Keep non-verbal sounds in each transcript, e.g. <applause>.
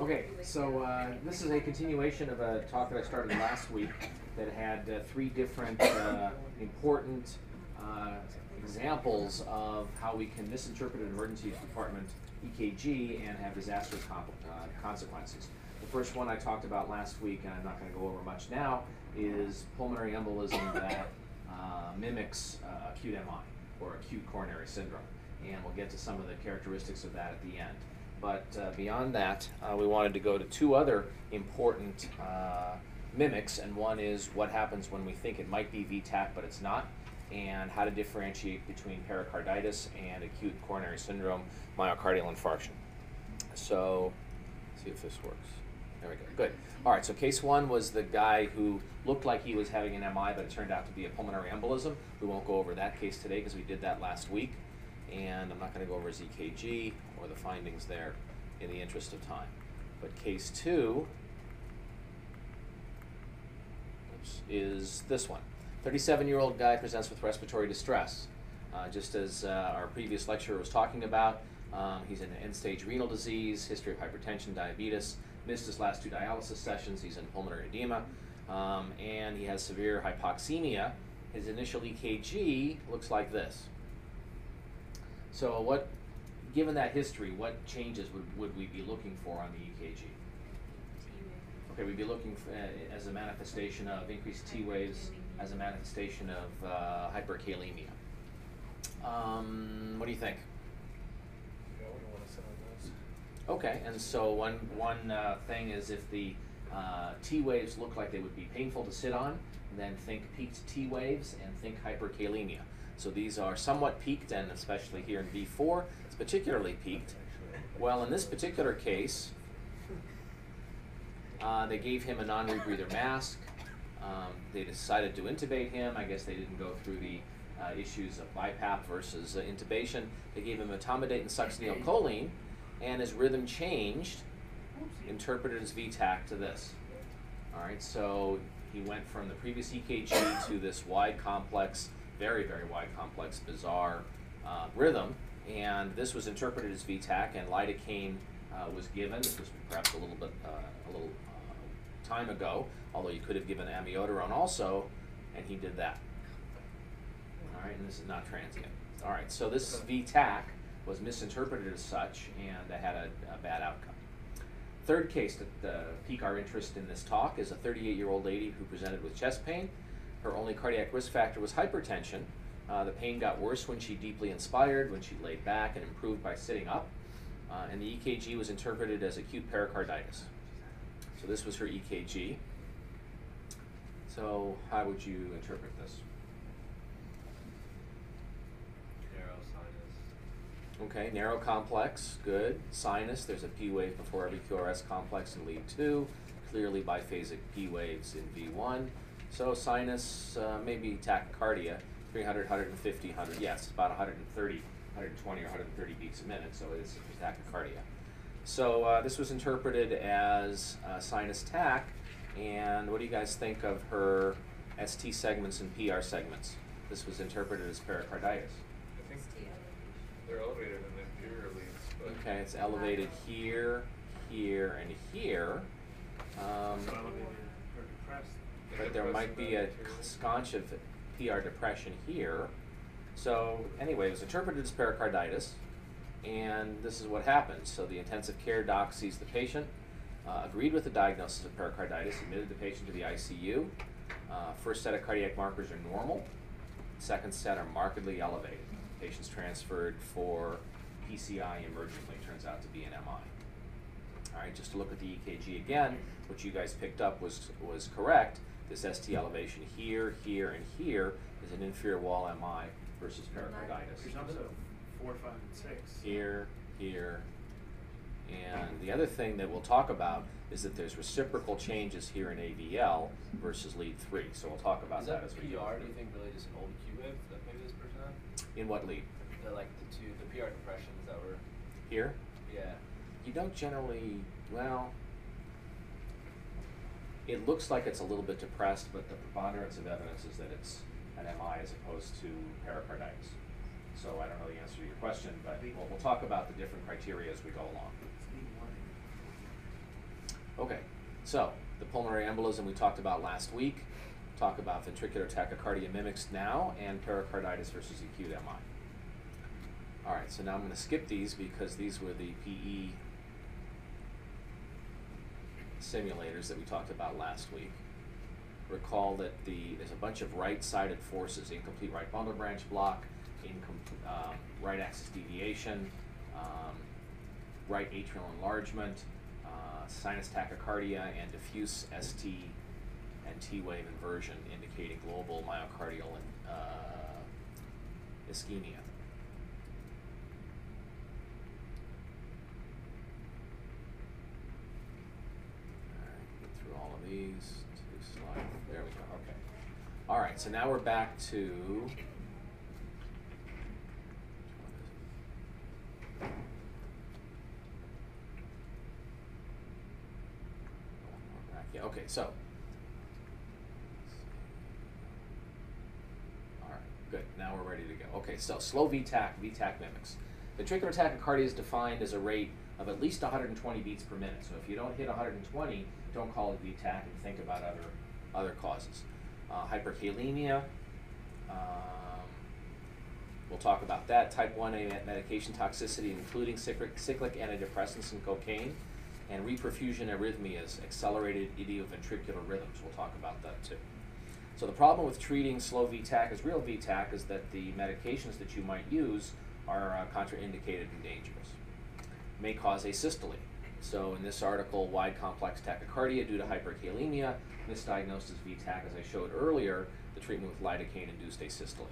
Okay, so uh, this is a continuation of a talk that I started last week that had uh, three different uh, important uh, examples of how we can misinterpret an emergency department EKG and have disastrous uh, consequences. The first one I talked about last week, and I'm not going to go over much now, is pulmonary embolism that uh, mimics acute MI or acute coronary syndrome. And we'll get to some of the characteristics of that at the end. But uh, beyond that, uh, we wanted to go to two other important uh, mimics, and one is what happens when we think it might be VTAC but it's not, and how to differentiate between pericarditis and acute coronary syndrome, myocardial infarction. So, see if this works. There we go. Good. All right. So case one was the guy who looked like he was having an MI, but it turned out to be a pulmonary embolism. We won't go over that case today because we did that last week, and I'm not going to go over EKG or the findings there in the interest of time. But case two is this one. 37-year-old guy presents with respiratory distress. Uh, just as uh, our previous lecturer was talking about, um, he's in end-stage renal disease, history of hypertension, diabetes, missed his last two dialysis sessions, he's in pulmonary edema, um, and he has severe hypoxemia. His initial EKG looks like this. So what, given that history, what changes would, would we be looking for on the EKG? Okay, we'd be looking for, uh, as a manifestation of increased T waves, as a manifestation of uh, hyperkalemia. Um, what do you think? Okay, and so one one uh, thing is if the uh, T waves look like they would be painful to sit on, then think peaked T waves and think hyperkalemia. So these are somewhat peaked, and especially here in V4, it's particularly peaked. Well, in this particular case, uh, they gave him a non-rebreather mask. Um, they decided to intubate him. I guess they didn't go through the uh, issues of BiPAP versus uh, intubation. They gave him etomidate and succinylcholine, and his rhythm changed, interpreted as VTAC to this. All right, so he went from the previous EKG to this wide, complex, very, very wide, complex, bizarre uh, rhythm, and this was interpreted as VTAC, and lidocaine uh, was given. This was perhaps a little bit, uh, a little uh, time ago, although you could have given amiodarone also, and he did that. All right, and this is not transient. All right, so this VTAC was misinterpreted as such, and had a, a bad outcome. Third case that uh, pique our interest in this talk is a 38-year-old lady who presented with chest pain. Her only cardiac risk factor was hypertension. Uh, the pain got worse when she deeply inspired, when she laid back, and improved by sitting up. Uh, and the EKG was interpreted as acute pericarditis. So this was her EKG. So how would you interpret this? Narrow sinus. Okay, narrow complex, good. Sinus, there's a P wave before every QRS complex in lead two. Clearly biphasic P waves in V1. So sinus, uh, maybe tachycardia, 300, 150, 100. Yes, about 130, 120 or 130 beats a minute, so it's tachycardia. So uh, this was interpreted as uh, sinus tach. And what do you guys think of her ST segments and PR segments? This was interpreted as pericarditis. I think they're elevated in the inferior leads, but. Okay, it's elevated here, here, and here. Um, So elevated or depressed. But there might be a scotch of PR depression here. So anyway, it was interpreted as pericarditis, and this is what happens. So the intensive care doc sees the patient, uh, agreed with the diagnosis of pericarditis, admitted the patient to the ICU. Uh, first set of cardiac markers are normal. Second set are markedly elevated. Patient's transferred for PCI emergently, turns out to be an MI. All right, just to look at the EKG again, what you guys picked up was, was correct. This ST elevation here, here, and here is an inferior wall MI versus pericarditis. There's also four, five, and six. Here, here, and the other thing that we'll talk about is that there's reciprocal changes here in AVL versus lead three. So we'll talk about Is that that as we go. PR, do you think, really just an old Q wave that maybe this person had? In what lead? The, like the two, the PR depressions that were, Here? yeah. You don't generally, well, it looks like it's a little bit depressed, but the preponderance of evidence is that it's an MI as opposed to pericarditis. So I don't know the answer to your question, but we'll, we'll talk about the different criteria as we go along. It's lead one. Okay, so the pulmonary embolism we talked about last week. Talk about ventricular tachycardia mimics now and pericarditis versus acute MI. All right, so now I'm going to skip these because these were the PE simulators that we talked about last week. Recall that the there's a bunch of right-sided forces: incomplete right bundle branch block, incom- um, right axis deviation, um, right atrial enlargement, uh, sinus tachycardia, and diffuse ST and T wave inversion, indicating global myocardial uh, ischemia. Alright, get through all of these. Two slides. There we go. Okay. All right. So now we're back to. Yeah. Okay. So. All right. Good. Now we're ready to go. Okay. So slow VTAC. VTAC mimics. The ventricular tachycardia is defined as a rate of at least 120 beats per minute. So if you don't hit 120, don't call it VTAC and think about other other causes. Uh, hyperkalemia. Um, we'll talk about that. Type 1A medication toxicity, including cyclic, cyclic antidepressants and cocaine. And reperfusion arrhythmias, accelerated idioventricular rhythms. We'll talk about that too. So the problem with treating slow VTAC as real VTAC is that the medications that you might use are uh, contraindicated and dangerous. May cause asystole. So in this article, wide complex tachycardia due to hyperkalemia, misdiagnosed as VTAC, as I showed earlier, the treatment with lidocaine-induced asystole.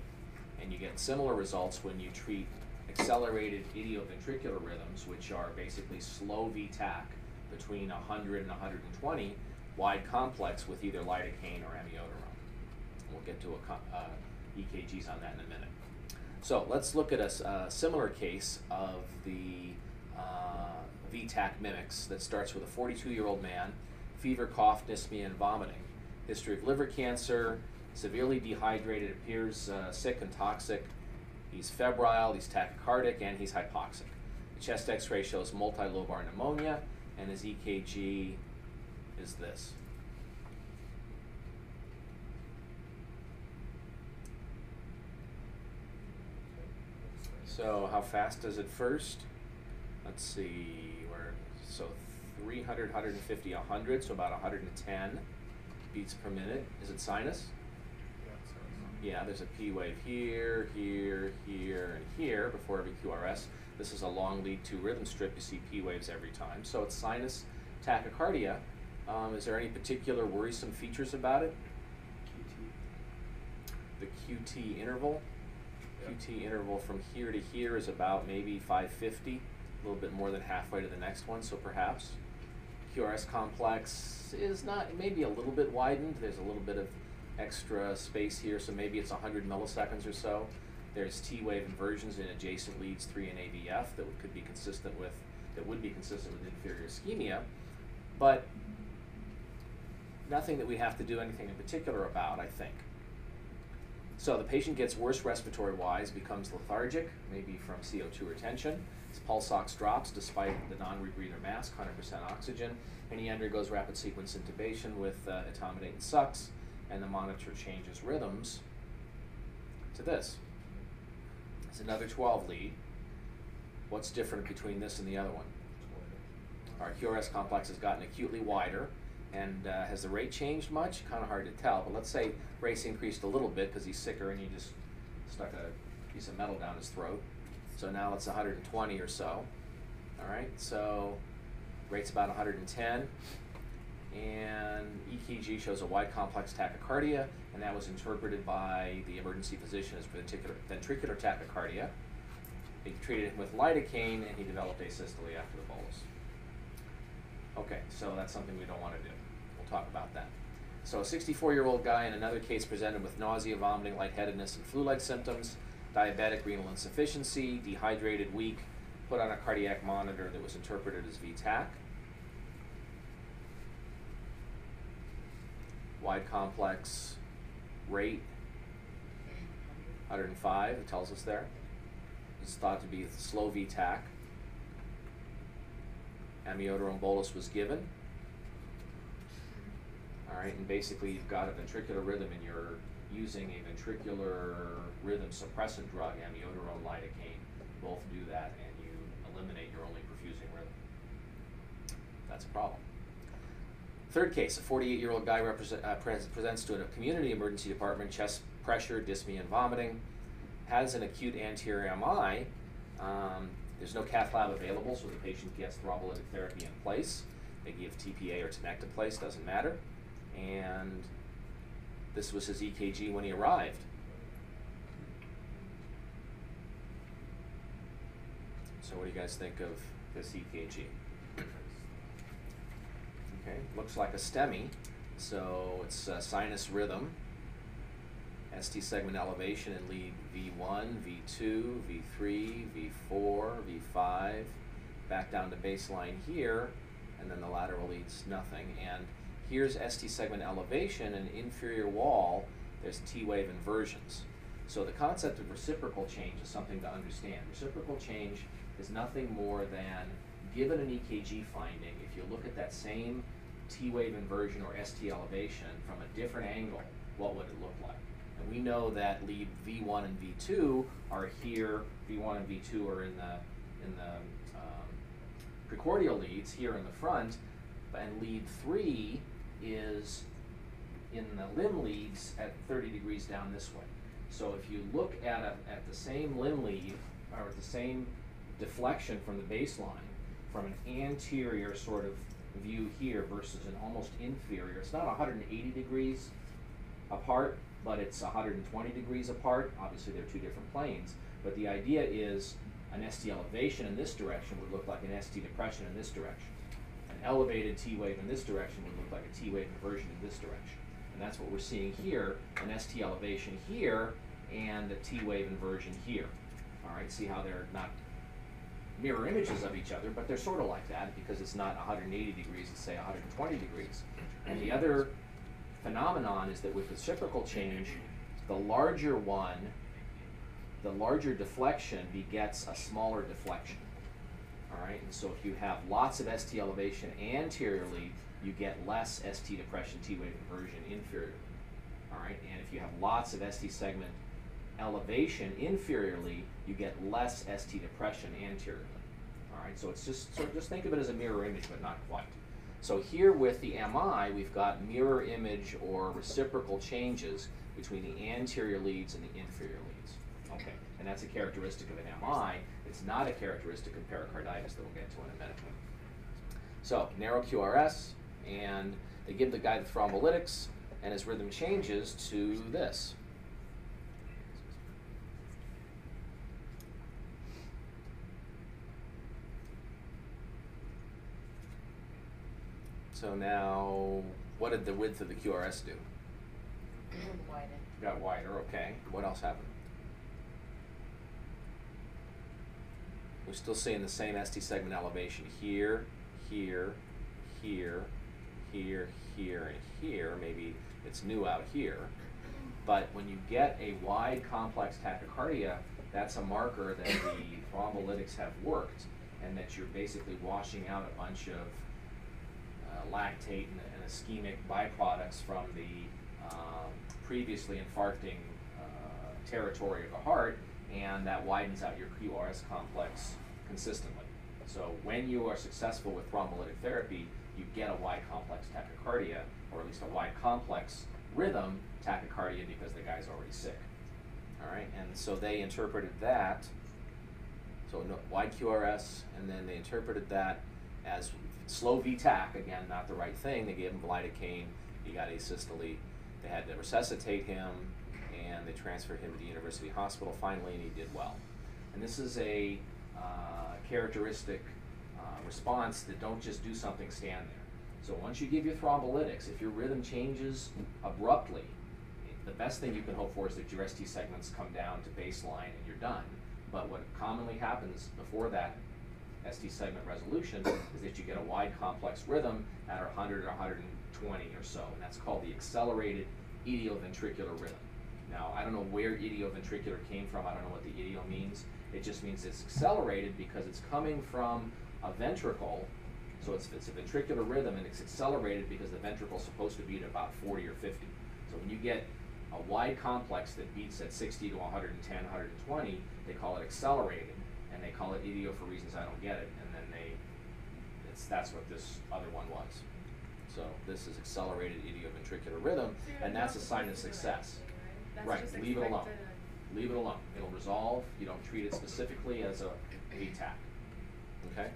And you get similar results when you treat accelerated idioventricular rhythms, which are basically slow VTAC between 100 and 120, wide complex with either lidocaine or amiodarone. We'll get to a uh, EKGs on that in a minute. So let's look at a, uh, similar case of the VTAC mimics that starts with a 42 year old man, fever, cough, dyspnea, and vomiting. History of liver cancer, severely dehydrated, appears uh, sick and toxic. He's febrile, he's tachycardic, and he's hypoxic. The chest x ray shows multilobar pneumonia, and his EKG is this. So how fast does it first? Let's see, where, so 300, 150, 100, so about 110 beats per minute. Is it sinus? Yeah, there's a P wave here, here, here, and here before every QRS. This is a long lead two rhythm strip. You see P waves every time. So it's sinus tachycardia. Um, is there any particular worrisome features about it? The QT interval. Yeah. QT interval from here to here is about maybe 550, a little bit more than halfway to the next one, so perhaps. QRS complex is not, maybe a little bit widened. There's a little bit of extra space here, so maybe it's 100 milliseconds or so. There's T wave inversions in adjacent leads 3 and AVF that could be consistent with, that would be consistent with inferior ischemia, but nothing that we have to do anything in particular about, I think. So the patient gets worse respiratory wise, becomes lethargic, maybe from CO2 retention. His pulse ox drops despite the non rebreather mask, 100% oxygen, and he undergoes rapid sequence intubation with uh, etomidate and sux, and the monitor changes rhythms to this. It's another 12 lead. What's different between this and the other one? Our QRS complex has gotten acutely wider. And uh, has the rate changed much? Kind of hard to tell. But let's say rate's increased a little bit because he's sicker and you just stuck a piece of metal down his throat. So now it's 120 or so. All right, so rate's about 110. And EKG shows a wide complex tachycardia, and that was interpreted by the emergency physician as ventricular, ventricular tachycardia. They treated him with lidocaine, and he developed asystole after the bolus. Okay, so that's something we don't want to do. We'll talk about that. So, a 64 year old guy in another case presented with nausea, vomiting, lightheadedness, and flu like symptoms, diabetic renal insufficiency, dehydrated, weak, put on a cardiac monitor that was interpreted as VTAC. Wide complex rate 105, it tells us there. It's thought to be slow VTAC amiodarone bolus was given. Alright, and basically you've got a ventricular rhythm in you're using a ventricular rhythm suppressant drug, amiodarone lidocaine. Both do that and you eliminate your only perfusing rhythm. That's a problem. Third case, a 48-year-old guy uh, presents to a community emergency department, chest pressure, dyspnea, and vomiting. Has an acute anterior MI. Um, there's no cath lab available, so the patient gets thrombolytic therapy in place. They give TPA or tenecteplase, doesn't matter. And this was his EKG when he arrived. So what do you guys think of this EKG? Okay, looks like a STEMI, so it's a sinus rhythm. ST segment elevation in lead V1, V2, V3, V4, V5, back down to baseline here, and then the lateral leads nothing. And here's ST segment elevation and inferior wall, there's T wave inversions. So the concept of reciprocal change is something to understand. Reciprocal change is nothing more than given an EKG finding, if you look at that same T wave inversion or ST elevation from a different angle, what would it look like? And we know that lead V1 and V2 are here, V1 and V2 are in the, in the um, precordial leads here in the front, and lead 3 is in the limb leads at 30 degrees down this way. So if you look at a, at the same limb lead, or the same deflection from the baseline, from an anterior sort of view here versus an almost inferior, it's not 180 degrees apart, but it's 120 degrees apart. Obviously, they're two different planes, but the idea is an ST elevation in this direction would look like an ST depression in this direction. Elevated T wave in this direction would look like a T wave inversion in this direction. And that's what we're seeing here, an ST elevation here and a T wave inversion here. All right, see how they're not mirror images of each other, but they're sort of like that because it's not 180 degrees, it's say 120 degrees. And the other phenomenon is that with reciprocal change, the larger one, the larger deflection begets a smaller deflection. All right, and so if you have lots of ST elevation anteriorly, you get less ST depression T wave inversion inferiorly. All right, and if you have lots of ST segment elevation inferiorly, you get less ST depression anteriorly. All right, so it's just so just think of it as a mirror image, but not quite. So here with the MI, we've got mirror image or reciprocal changes between the anterior leads and the inferior leads. Okay, and that's a characteristic of an MI. It's not a characteristic of pericarditis that we'll get to in a minute. So narrow QRS, and they give the guy the thrombolytics, and his rhythm changes to this. So now, what did the width of the QRS do? Got wider, okay. What else happened? We're still seeing the same ST segment elevation here, here, here, here, here, and here. Maybe it's new out here. But when you get a wide complex tachycardia, that's a marker that the <coughs> thrombolytics have worked and that you're basically washing out a bunch of uh, lactate and, and ischemic byproducts from the um, previously infarcting uh, territory of the heart, and that widens out your QRS complex consistently. So when you are successful with thrombolytic therapy, you get a wide complex tachycardia, or at least a wide complex rhythm tachycardia because the guy's already sick. All right, and so they interpreted that. So no, wide QRS, and then they interpreted that as slow VTAC, again, not the right thing. They gave him lidocaine, he got asystole. They had to resuscitate him, and they transferred him to the University Hospital finally, and he did well. And this is a uh, characteristic uh, response that don't just do something, stand there. So once you give your thrombolytics, if your rhythm changes abruptly, the best thing you can hope for is that your ST segments come down to baseline and you're done. But what commonly happens before that ST segment resolution is that you get a wide complex rhythm at 100 or 120 or so, and that's called the accelerated idioventricular rhythm. Now, I don't know where idioventricular came from, I don't know what the idio means. It just means it's accelerated because it's coming from a ventricle So it's, it's a ventricular rhythm and it's accelerated because the ventricle's supposed to beat at about forty or fifty. So when you get a wide complex that beats at sixty to 110, 120, they call it accelerated, and they call it idio for reasons I don't get it, and then they, it's, that's what this other one was. So this is accelerated idioventricular rhythm, and that's a sign of success. That's Right, just leave it alone. expected. Leave it alone. It'll resolve. You don't treat it specifically as a VTAC. Okay?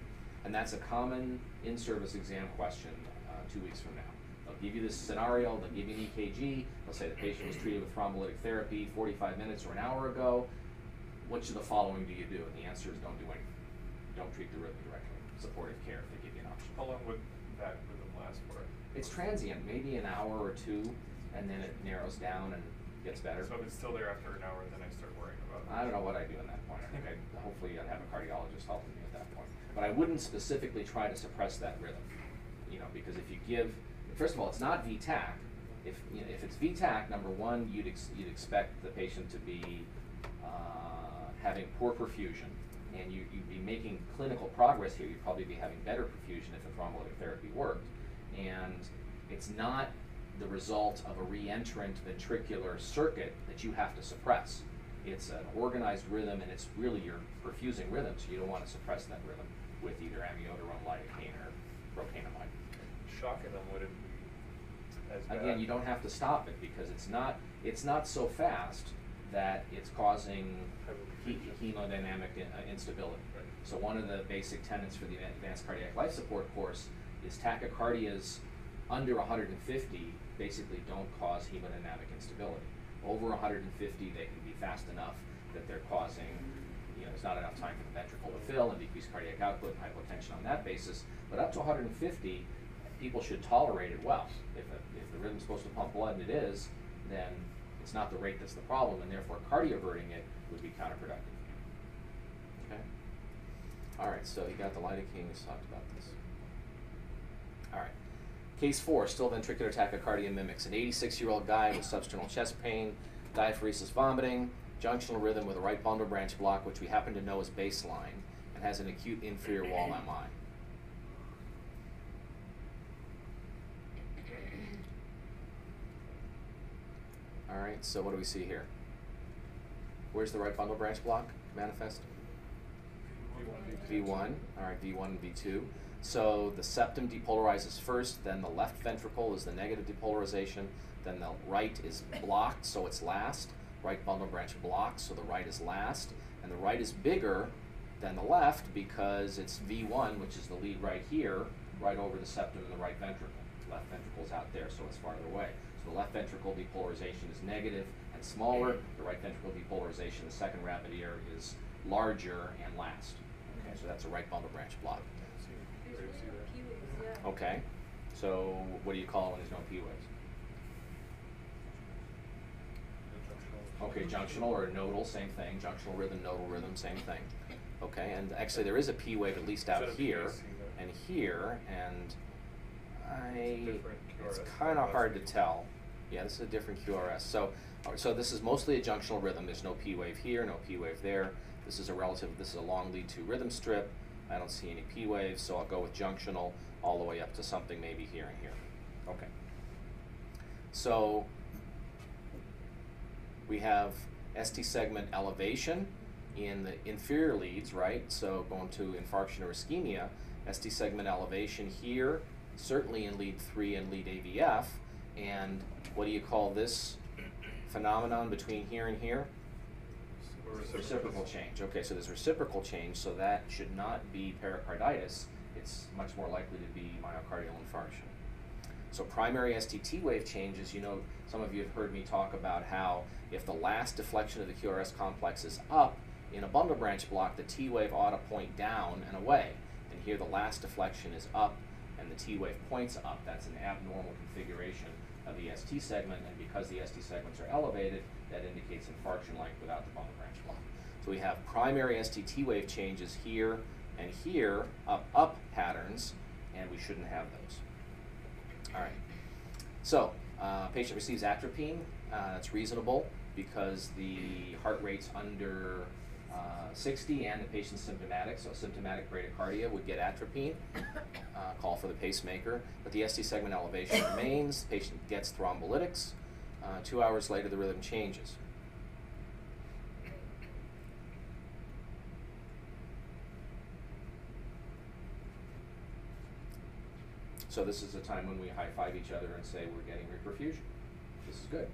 And that's a common in-service exam question uh, two weeks from now. They'll give you this scenario, they'll give you an EKG, they'll say the patient was treated with thrombolytic therapy 45 minutes or an hour ago. Which of the following do you do? And the answer is don't do anything. Don't treat the rhythm directly. Supportive care if they give you an option. How long would that rhythm last for? It's transient, maybe an hour or two, and then it narrows down and gets better. So if it's still there after an hour, then I start worrying about it. I don't know what I'd do in that point. I think I'd, hopefully I'd have a cardiologist helping me at that point. But I wouldn't specifically try to suppress that rhythm, you know, because if you give, first of all, it's not VTAC. If, you know, if it's VTAC, number one, you'd ex- you'd expect the patient to be, uh, having poor perfusion. And you, you'd be making clinical progress here. You'd probably be having better perfusion if the thrombolytic therapy worked. And it's not the result of a re-entrant ventricular circuit that you have to suppress. It's an organized rhythm and it's really your perfusing rhythm, so you don't want to suppress that rhythm with either amiodarone, lidocaine, or procainamide. Shocking them wouldn't be as bad. Again, you don't have to stop it because it's not, it's not so fast that it's causing he- hemodynamic in- uh, instability. Right. So one of the basic tenets for the advanced cardiac life support course is tachycardias under 150 basically don't cause hemodynamic instability. Over 150, they can be fast enough that they're causing, you know, there's not enough time for the ventricle to fill and decrease cardiac output and hypotension on that basis. But up to 150, people should tolerate it well. If, a, if the rhythm's supposed to pump blood and it is, then it's not the rate that's the problem, and therefore cardioverting it would be counterproductive. Okay? All right, so you got the lidocaine, we talked about this. All right. Case four, still ventricular tachycardia mimics. An 86 year old guy with substernal chest pain, diaphoresis vomiting, junctional rhythm with a right bundle branch block, which we happen to know is baseline, and has an acute inferior wall MI. All right, so what do we see here? Where's the right bundle branch block manifest? V1, all right, V1 and V2. So the septum depolarizes first, then the left ventricle is the negative depolarization, then the right is blocked, so it's last. Right bundle branch blocked, so the right is last. And the right is bigger than the left because it's V1, which is the lead right here, right over the septum and the right ventricle. Left ventricle is out there, so it's farther away. So the left ventricle depolarization is negative and smaller. The right ventricle depolarization, the second rapid ear, is larger and last. Okay, so that's a right bundle branch block. Okay, so what do you call it when there's no P waves? Okay, junctional or nodal, same thing. Junctional rhythm, nodal rhythm, same thing. Okay, and actually there is a P wave at least out Instead of here PAC, though. and here, and I, different it's QRS kind of oh, hard two tell. Yeah, this is a different QRS. So, alright, so this is mostly a junctional rhythm. There's no P wave here, no P wave there. This is a relative. This is a long lead to rhythm strip. I don't see any P waves, so I'll go with junctional all the way up to something maybe here and here. Okay. So we have ST segment elevation in the inferior leads, right? So going to infarction or ischemia, ST segment elevation here, certainly in lead three and lead AVF. And what do you call this phenomenon between here and here? Reciprocal change. Okay, so there's reciprocal change, so that should not be pericarditis. It's much more likely to be myocardial infarction. So primary STT wave changes, you know, some of you have heard me talk about how if the last deflection of the QRS complex is up in a bundle branch block, the T wave ought to point down and away. And here the last deflection is up and the T wave points up. That's an abnormal configuration of the ST segment, and because the ST segments are elevated, that indicates infarction like without the bundle branch block. So we have primary STT wave changes here and here, up up patterns, and we shouldn't have those. All right. So, uh, patient receives atropine. Uh, that's reasonable because the heart rate's under uh, sixty and the patient's symptomatic, so symptomatic bradycardia would get atropine, <coughs> uh, call for the pacemaker, but the ST segment elevation <coughs> remains, patient gets thrombolytics, uh, two hours later the rhythm changes. So this is a time when we high five each other and say we're getting reperfusion. This is good.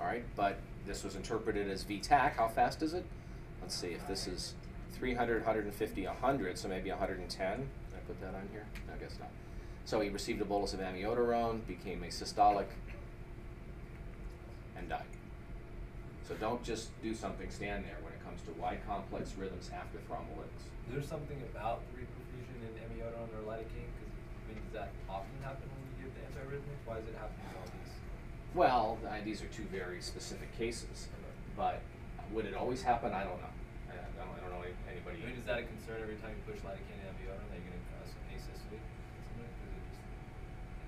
All right, but this was interpreted as VTAC. How fast is it? Let's see if this is 300, 150, 100, so maybe 110. Did I put that on here? No, I guess not. So he received a bolus of amiodarone, became asystolic, and died. So don't just do something stand there when it comes to wide complex rhythms after thrombolytics. Is there something about the reperfusion in amiodarone or lidocaine? Because I mean, does that often happen when you give the antiarrhythmics? Why is it happening in all these? Well, I, these are two very specific cases, but would it always happen? I don't know. I, I, don't, I don't know I anybody. mean, is that a concern every time you push lidocaine and amiodarone that you're going to cause asystole? Because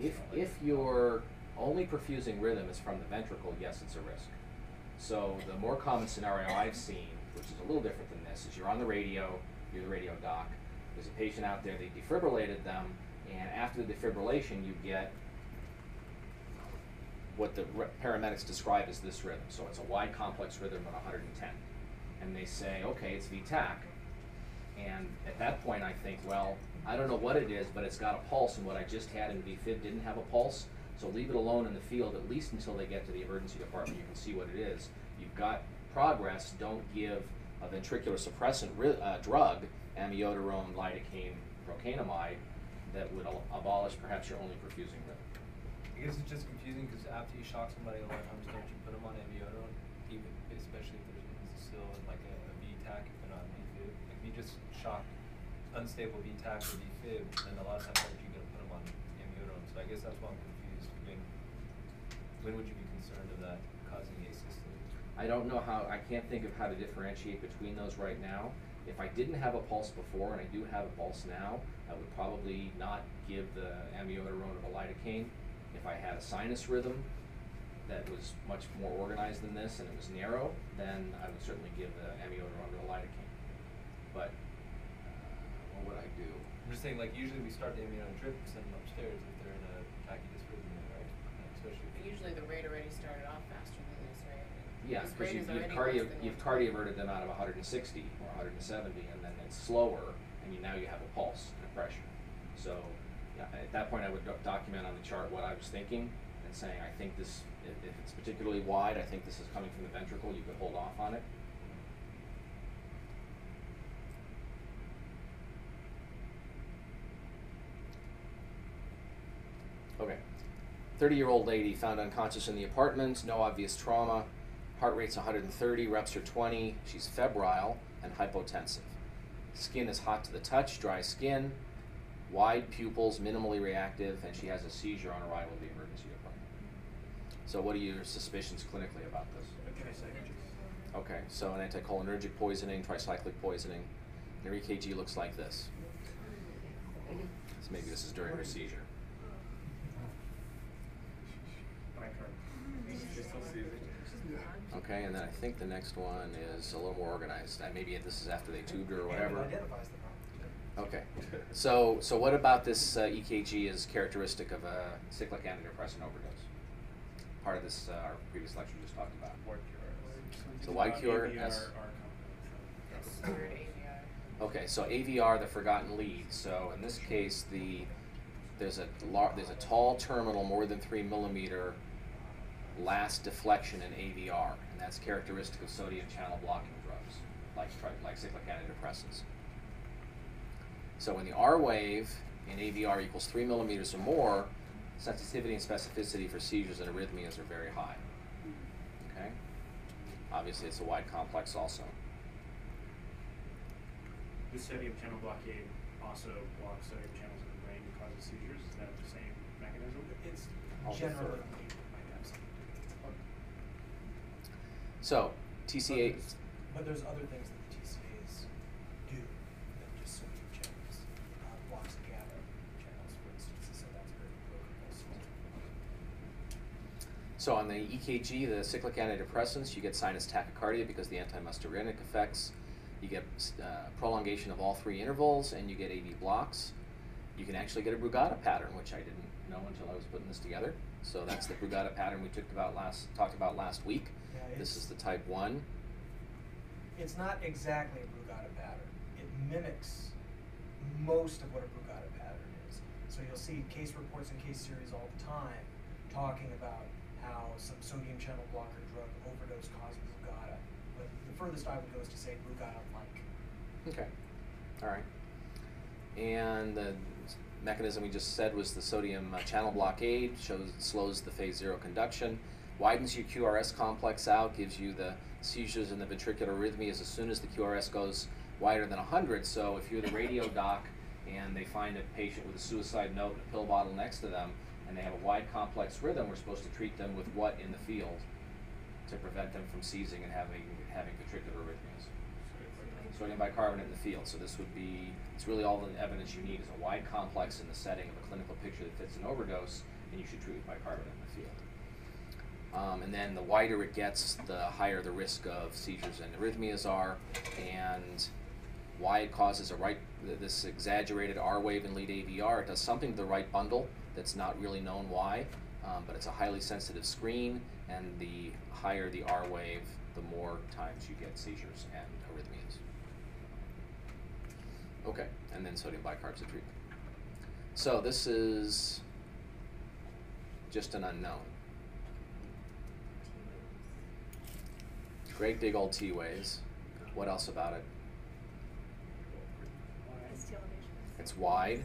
If it just. it's not like- if your only perfusing rhythm is from the ventricle, yes, it's a risk. So the more common scenario I've seen, which is a little different than this, is you're on the radio, you're the radio doc. There's a patient out there, they defibrillated them, and after the defibrillation, you get what the paramedics describe as this rhythm. So it's a wide complex rhythm of 110. And they say, okay, it's VTAC. And at that point, I think, well, I don't know what it is, but it's got a pulse, and what I just had in VFib didn't have a pulse. So leave it alone in the field at least until they get to the emergency department. You can see what it is. You've got progress. Don't give a ventricular suppressant uh, drug, amiodarone, lidocaine, procainamide, that would abolish perhaps your only perfusing rhythm. I guess it's just confusing because after you shock somebody, a lot of times don't you put them on amiodarone, even especially if there's still like a, a VTAC if they're not VFib. Like if you just shock unstable VTAC or VFib, then a lot of times you aren't gonna put them on amiodarone? So I guess that's why I'm confused. When would you be concerned of that causing asystole? I don't know how, I can't think of how to differentiate between those right now. If I didn't have a pulse before and I do have a pulse now, I would probably not give the amiodarone or the lidocaine. If I had a sinus rhythm that was much more organized than this and it was narrow, then I would certainly give the amiodarone or the lidocaine. But, uh, what would I do? I'm just saying, like usually we start the amiodarone drip and send them upstairs if they're in a tachydysrhythmia, right? Especially. But usually the rate already started off faster than this, right? Yeah, This because rate you've, is you've already cardio, than you've 120. cardioverted them out of hundred and sixty or hundred and seventy, and then it's slower, and you, now you have a pulse and a pressure. So, yeah, at that point, I would doc- document on the chart what I was thinking, and saying, I think this, if, if it's particularly wide, I think this is coming from the ventricle, you could hold off on it. Okay. 30 year old lady found unconscious in the apartment, no obvious trauma. Heart rate's 130, reps are 20. She's febrile and hypotensive. Skin is hot to the touch, dry skin, wide pupils, minimally reactive, and she has a seizure on arrival at the emergency department. So, what are your suspicions clinically about this? Okay, so an anticholinergic poisoning, tricyclic poisoning. And her EKG looks like this. So maybe this is during her seizure. Okay, and then I think the next one is a little more organized. Uh, maybe this is after they tubed her or whatever. identifies the problem. Okay, so so what about this uh, EKG is characteristic of a cyclic antidepressant overdose? Part of this uh, our previous lecture just talked about. So wide cure, S- This third AVR. Okay, so AVR, the forgotten lead. So in this case, the there's a lar- there's a tall terminal, more than three millimeter, last deflection in AVR, and that's characteristic of sodium channel blocking drugs, like tri- like cyclic antidepressants. So when the R wave in AVR equals three millimeters or more, sensitivity and specificity for seizures and arrhythmias are very high. Okay, obviously it's a wide complex also. The sodium channel blockade also blocks sodium channels in the brain and causes seizures. Is that the same mechanism? It's I'll generally defer. might have something to do with it. So But TCA. there's- But there's other things that the TCAs do than just sodium channels. Uh, blocks GABA channels, for instance, so that's very critical. So on the EKG, the cyclic antidepressants, you get sinus tachycardia because the antimuscarinic effects. You get uh, prolongation of all three intervals, and you get AV blocks. You can actually get a Brugada pattern, which I didn't know until I was putting this together. So that's the Brugada pattern we talked about last talked about last week. Yeah, This is the type one. It's not exactly a Brugada pattern. It mimics most of what a Brugada pattern is. So you'll see case reports and case series all the time talking about how some sodium channel blocker drug overdose caused Brugada. But the furthest I would go is to say Brugada-like. Okay. All right. And the mechanism we just said was the sodium uh, channel blockade, shows slows the phase zero conduction, widens your QRS complex out, gives you the seizures and the ventricular arrhythmias as soon as the QRS goes wider than 100. So if you're the radio <laughs> doc and they find a patient with a suicide note and a pill bottle next to them, and they have a wide complex rhythm, we're supposed to treat them with what in the field to prevent them from seizing and having having ventricular arrhythmias sodium bicarbonate in the field. So this would be, it's really all the evidence you need is a wide complex in the setting of a clinical picture that fits an overdose, and you should treat with bicarbonate in the field. Um, and then the wider it gets, the higher the risk of seizures and arrhythmias are, and why it causes a right, this exaggerated R wave in lead AVR. It does something to the right bundle that's not really known why, um, but it's a highly sensitive screen, and the higher the R wave, the more times you get seizures and arrhythmias. Okay, and then sodium bicarbs of treatment. So this is just an unknown. Great big old T-waves. What else about it? It's wide.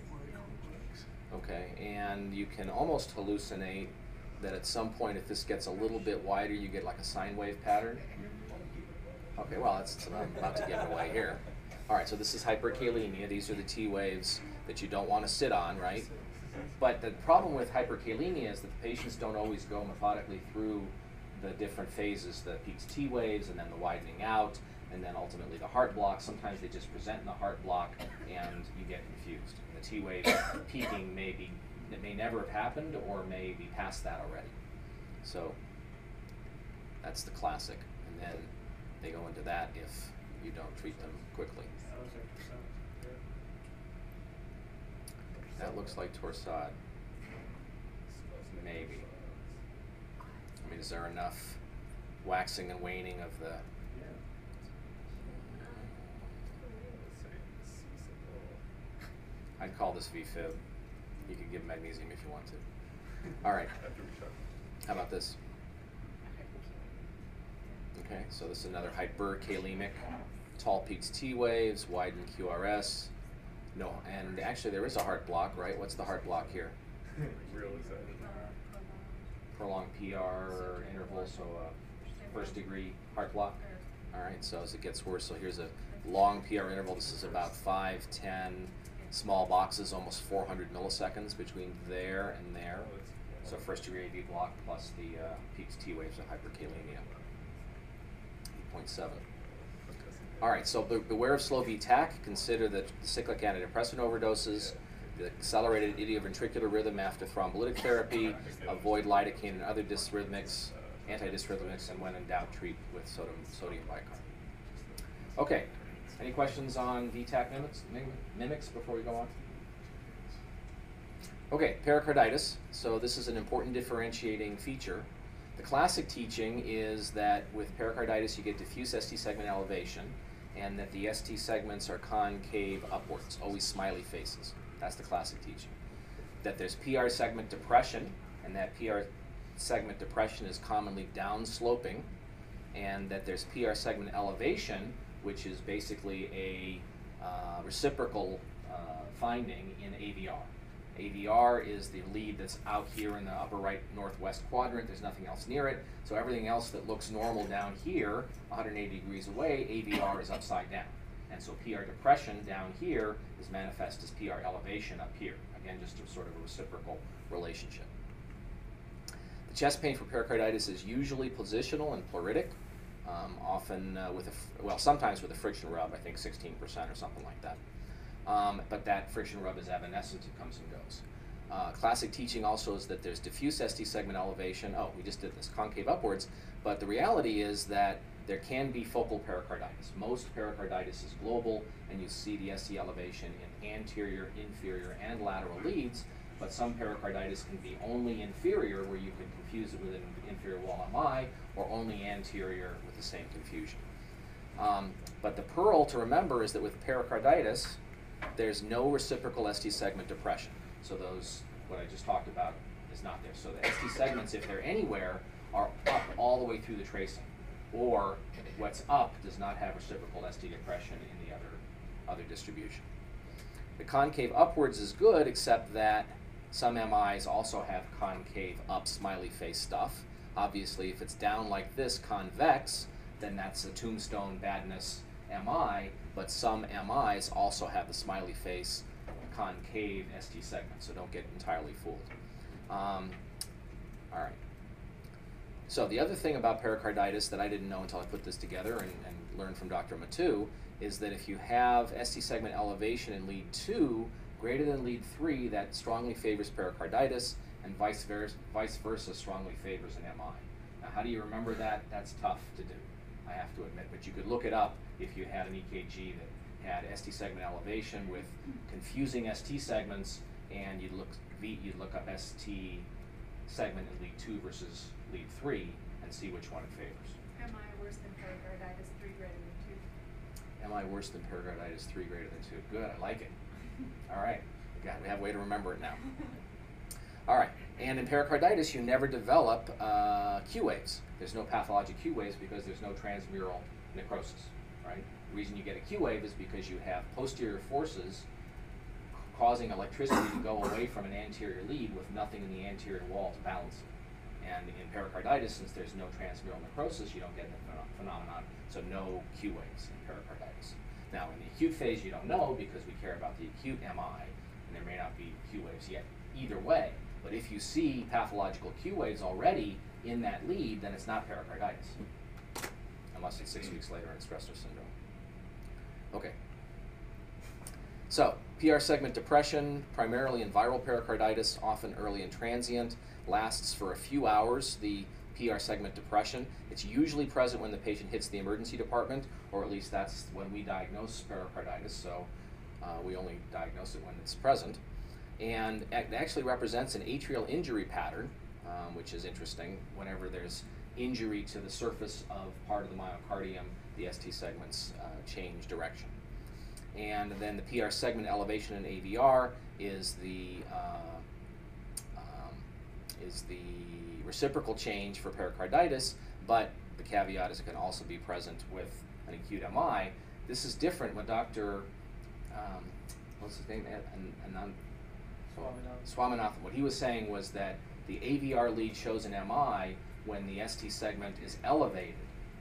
Okay, and you can almost hallucinate that at some point, if this gets a little bit wider, you get like a sine wave pattern. Okay, well, that's what I'm about to give away here. All right, so this is hyperkalemia. These are the T waves that you don't want to sit on, right? But the problem with hyperkalemia is that the patients don't always go methodically through the different phases, the peaks T waves, and then the widening out, and then ultimately the heart block. Sometimes they just present in the heart block, and you get confused. And the T wave <coughs> peaking may be, it may never have happened, or may be past that already. So that's the classic, and then they go into that if you don't treat them quickly. That looks like. Torsade. Maybe. I mean, is there enough waxing and waning of the? Yeah. I'd call this VFib. You could give magnesium if you want to. <laughs> All right. After we shot. How about this? Okay, so this is another hyperkalemic, tall peaks T waves, widened QRS. No, and actually there is a heart block, right? What's the heart block here? <laughs> Real is that? Prolonged PR interval, so a first degree heart block. All right, so as it gets worse, so here's a long PR interval. This is about 5, 10 small boxes, almost 400 milliseconds between there and there. So first degree AV block plus the uh, peaks T waves of hyperkalemia. 8.7. All right, so beware of slow VTAC. Consider the cyclic antidepressant overdoses, accelerated idioventricular rhythm after thrombolytic therapy. Avoid lidocaine and other dysrhythmics, antidysrhythmics, and when in doubt, treat with sodium, sodium bicarb. Okay, any questions on VTAC mimics, mimics before we go on? Okay, pericarditis. So this is an important differentiating feature. The classic teaching is that with pericarditis you get diffuse ST segment elevation and that the ST segments are concave upwards, always smiley faces. That's the classic teaching. That there's PR segment depression and that PR segment depression is commonly downsloping and that there's PR segment elevation, which is basically a uh, reciprocal uh, finding in AVR. AVR is the lead that's out here in the upper right northwest quadrant. There's nothing else near it. So everything else that looks normal down here, 180 degrees away, AVR is upside down. And so PR depression down here is manifest as PR elevation up here. Again, just a sort of a reciprocal relationship. The chest pain for pericarditis is usually positional and pleuritic, um, often uh, with a, well, sometimes with a friction rub, I think 16% or something like that. Um, but that friction rub is evanescent, it comes and goes. Uh, classic teaching also is that there's diffuse ST segment elevation. Oh, we just did this concave upwards, but the reality is that there can be focal pericarditis. Most pericarditis is global, and you see the ST elevation in anterior, inferior, and lateral leads. But some pericarditis can be only inferior, where you can confuse it with an inferior wall MI, or only anterior with the same confusion. Um, but the pearl to remember is that with pericarditis, there's no reciprocal ST segment depression. So those, what I just talked about, is not there. So the ST segments, if they're anywhere, are up all the way through the tracing. Or what's up does not have reciprocal ST depression in the other, other distribution. The concave upwards is good, except that some MIs also have concave up smiley face stuff. Obviously, if it's down like this, convex, then that's a tombstone badness MI, but some MIs also have the smiley face concave ST segment, so don't get entirely fooled. Um, all right. So the other thing about pericarditis that I didn't know until I put this together and, and learned from Dr. Mattu is that if you have ST segment elevation in lead 2 greater than lead 3, that strongly favors pericarditis, and vice versa, vice versa strongly favors an MI. Now, how do you remember that? That's tough to do, I have to admit, but you could look it up if you had an EKG that had ST segment elevation with confusing ST segments, and you'd look you'd look up ST segment in lead two versus lead three and see which one it favors. MI worse than pericarditis three greater than two? MI worse than pericarditis three greater than two? Good, I like it. All right, we got, we have a way to remember it now. <laughs> All right, and in pericarditis, you never develop uh, Q waves. There's no pathologic Q waves because there's no transmural necrosis, right? The reason you get a Q wave is because you have posterior forces causing electricity to go away from an anterior lead with nothing in the anterior wall to balance it. And in pericarditis, since there's no transmural necrosis, you don't get the phenom- phenomenon, so no Q waves in pericarditis. Now, in the acute phase, you don't know because we care about the acute MI, and there may not be Q waves yet. Either way, but if you see pathological Q waves already in that lead, then it's not pericarditis, unless it's six hmm. weeks later in Dressler syndrome. Okay. So, PR segment depression, primarily in viral pericarditis, often early and transient, lasts for a few hours. The PR segment depression. It's usually present when the patient hits the emergency department, or at least that's when we diagnose pericarditis, so uh, we only diagnose it when it's present. And it actually represents an atrial injury pattern, um, which is interesting. Whenever there's injury to the surface of part of the myocardium, the ST segments uh, change direction. And then the PR segment elevation in AVR is the uh, is the reciprocal change for pericarditis, but the caveat is it can also be present with an acute MI. This is different when Dr. Um, what's his name? An, Anand, Swaminathan. Swaminathan. What he was saying was that the AVR lead shows an MI when the ST segment is elevated.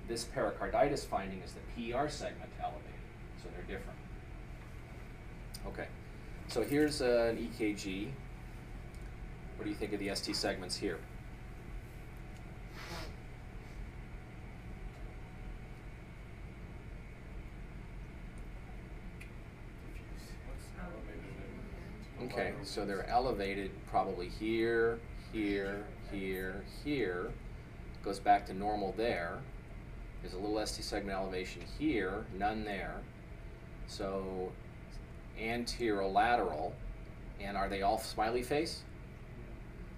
This pericarditis finding is the PR segment elevated, so they're different. Okay, so here's uh, an EKG. What do you think of the ST segments here? Okay, so they're elevated probably here, here, here, here. Goes back to normal there. There's a little ST segment elevation here, none there. So anterolateral, and are they all smiley face?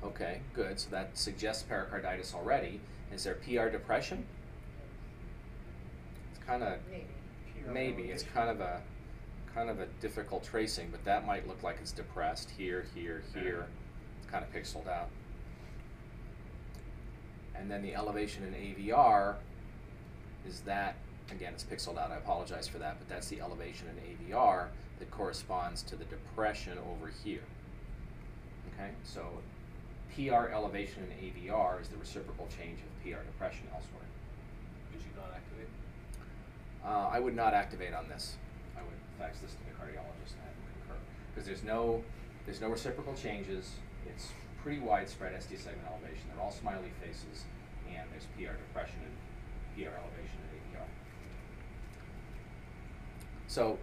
Okay, good. So that suggests pericarditis already. Is there PR depression? It's kind of Maybe. maybe. It's kind of a kind of a difficult tracing, but that might look like it's depressed here, here, here. It's kind of pixeled out. And then the elevation in AVR is that again it's pixeled out. I apologize for that, but that's the elevation in AVR that corresponds to the depression over here. Okay, so PR elevation in AVR is the reciprocal change of PR depression elsewhere. Would you not activate? Uh, I would not activate on this. I would fax this to the cardiologist and have him concur. Because there's no, there's no reciprocal changes. It's pretty widespread ST segment elevation. They're all smiley faces, and there's PR depression and PR elevation in AVR. So,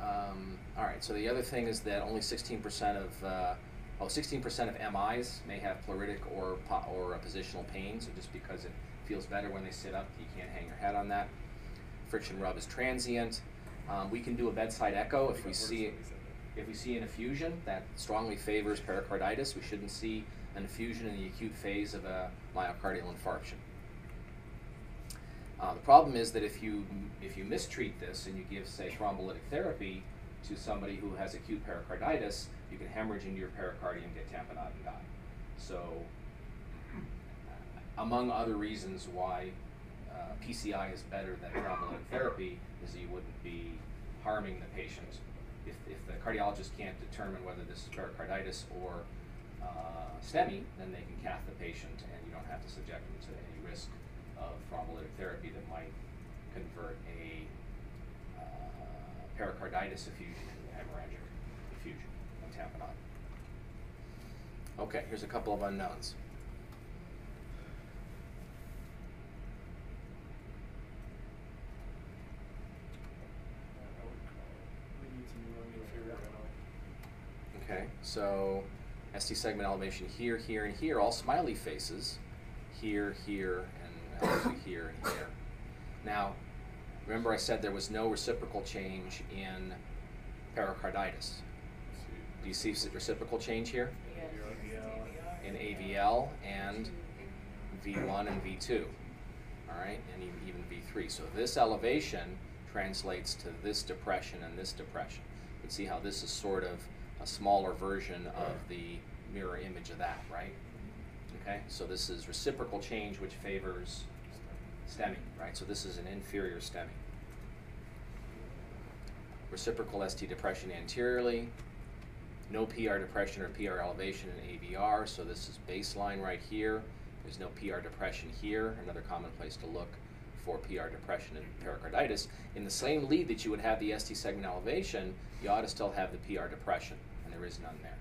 um, all right. So the other thing is that only 16% of uh, Oh, 16% of MIs may have pleuritic or, or positional pain, so just because it feels better when they sit up, you can't hang your head on that. Friction rub is transient. Um, we can do a bedside echo if we see if we see an effusion that strongly favors pericarditis. We shouldn't see an effusion in the acute phase of a myocardial infarction. Uh, the problem is that if you if you mistreat this and you give say thrombolytic therapy to somebody who has acute pericarditis, you can hemorrhage into your pericardium, get tamponade, and die. So, uh, among other reasons why uh, PCI is better than thrombolytic therapy is that you wouldn't be harming the patient. If, if the cardiologist can't determine whether this is pericarditis or uh, STEMI, then they can cath the patient and you don't have to subject them to any risk of thrombolytic therapy that might convert a pericarditis effusion into hemorrhagic effusion and tamponade. Okay, here's a couple of unknowns. Okay, so ST segment elevation here, here, and here, all smiley faces. Here, here, and here and here. Now, remember I said there was no reciprocal change in pericarditis. Do you see reciprocal change here? Yes. In AVL and V1 and V2. All right, and even, even V3. So this elevation translates to this depression and this depression. You can see how this is sort of a smaller version of the mirror image of that, right? Okay, so this is reciprocal change which favors STEMI, right? So this is an inferior STEMI. Reciprocal ST depression anteriorly, no PR depression or PR elevation in AVR, so this is baseline right here. There's no PR depression here, another common place to look for PR depression and pericarditis. In the same lead that you would have the ST segment elevation, you ought to still have the PR depression, and there is none there.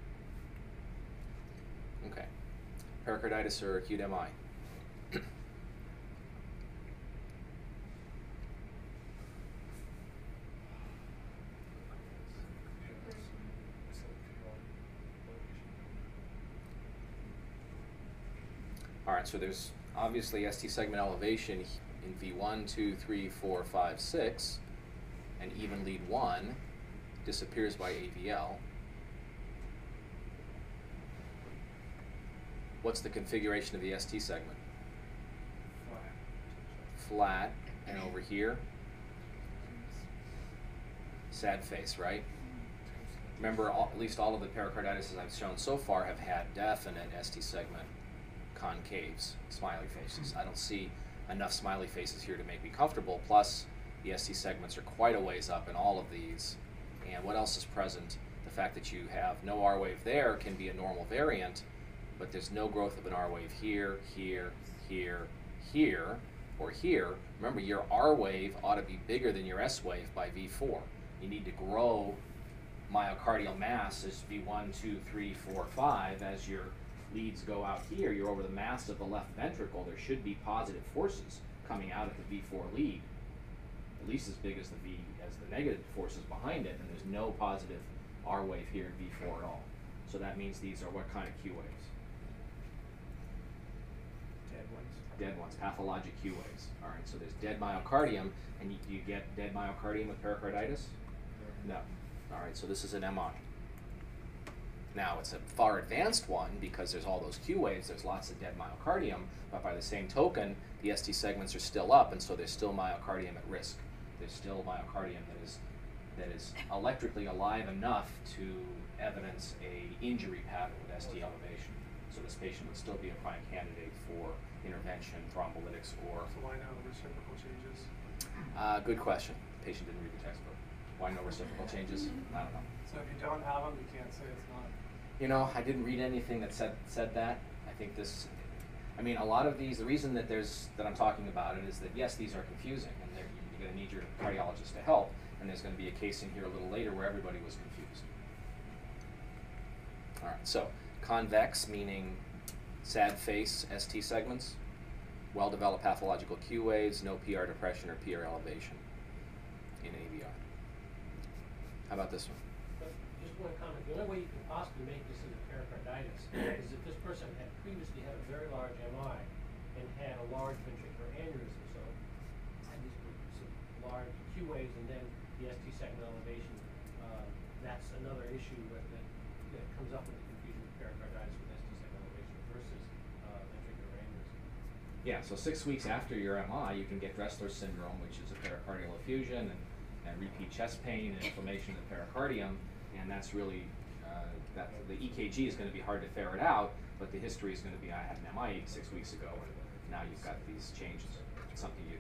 Okay. Pericarditis or acute MI? So there's obviously ST segment elevation in V1, 2, 3, 4, 5, 6, and even lead 1 disappears by AVL. What's the configuration of the ST segment? Flat, and over here, sad face, right? Remember, all, at least all of the pericarditis I've shown so far have had definite ST segment concaves, smiley faces. I don't see enough smiley faces here to make me comfortable. Plus, the ST segments are quite a ways up in all of these. And what else is present? The fact that you have no R wave there can be a normal variant, but there's no growth of an R wave here, here, here, here, or here. Remember, your R wave ought to be bigger than your S wave by V4. You need to grow myocardial mass as V1, 2, 3, 4, 5 as your leads go out here, you're over the mass of the left ventricle, there should be positive forces coming out of the V4 lead, at least as big as the V as the negative forces behind it, and there's no positive R wave here in V4 at all. So that means these are what kind of Q waves? Dead ones. Dead ones, pathologic Q waves. All right, so there's dead myocardium, and you, do you get dead myocardium with pericarditis? No. All right, so this is an MI. Now, it's a far advanced one because there's all those Q waves, there's lots of dead myocardium, but by the same token, the ST segments are still up, and so there's still myocardium at risk. There's still myocardium that is, that is electrically alive enough to evidence a injury pattern with ST elevation. So this patient would still be a prime candidate for intervention, thrombolytics, or So why no reciprocal changes? uh, good question. The Patient didn't read the textbook. Why no reciprocal changes? I don't know. So if you don't have them, you can't say it's not. You know, I didn't read anything that said said that. I think this. I mean, a lot of these. The reason that there's that I'm talking about it is that yes, these are confusing, and you're going to need your cardiologist to help. And there's going to be a case in here a little later where everybody was confused. All right. So convex meaning sad face ST segments, well-developed pathological Q waves, no PR depression or PR elevation in AVR. How about this one? One comment, the only way you can possibly make this into pericarditis is if this person had previously had a very large MI and had a large ventricular aneurysm, so had these some large Q waves and then the ST segment elevation, uh, that's another issue that, that, that comes up with the confusion of pericarditis with ST segment elevation versus, uh, ventricular aneurysm. Yeah, so six weeks after your MI, you can get Dressler syndrome, which is a pericardial effusion and, and repeat chest pain and inflammation of the pericardium, and that's really, uh, that, the EKG is gonna be hard to ferret out, but the history is gonna be, I had an MI six weeks ago, and now you've got these changes. It's something you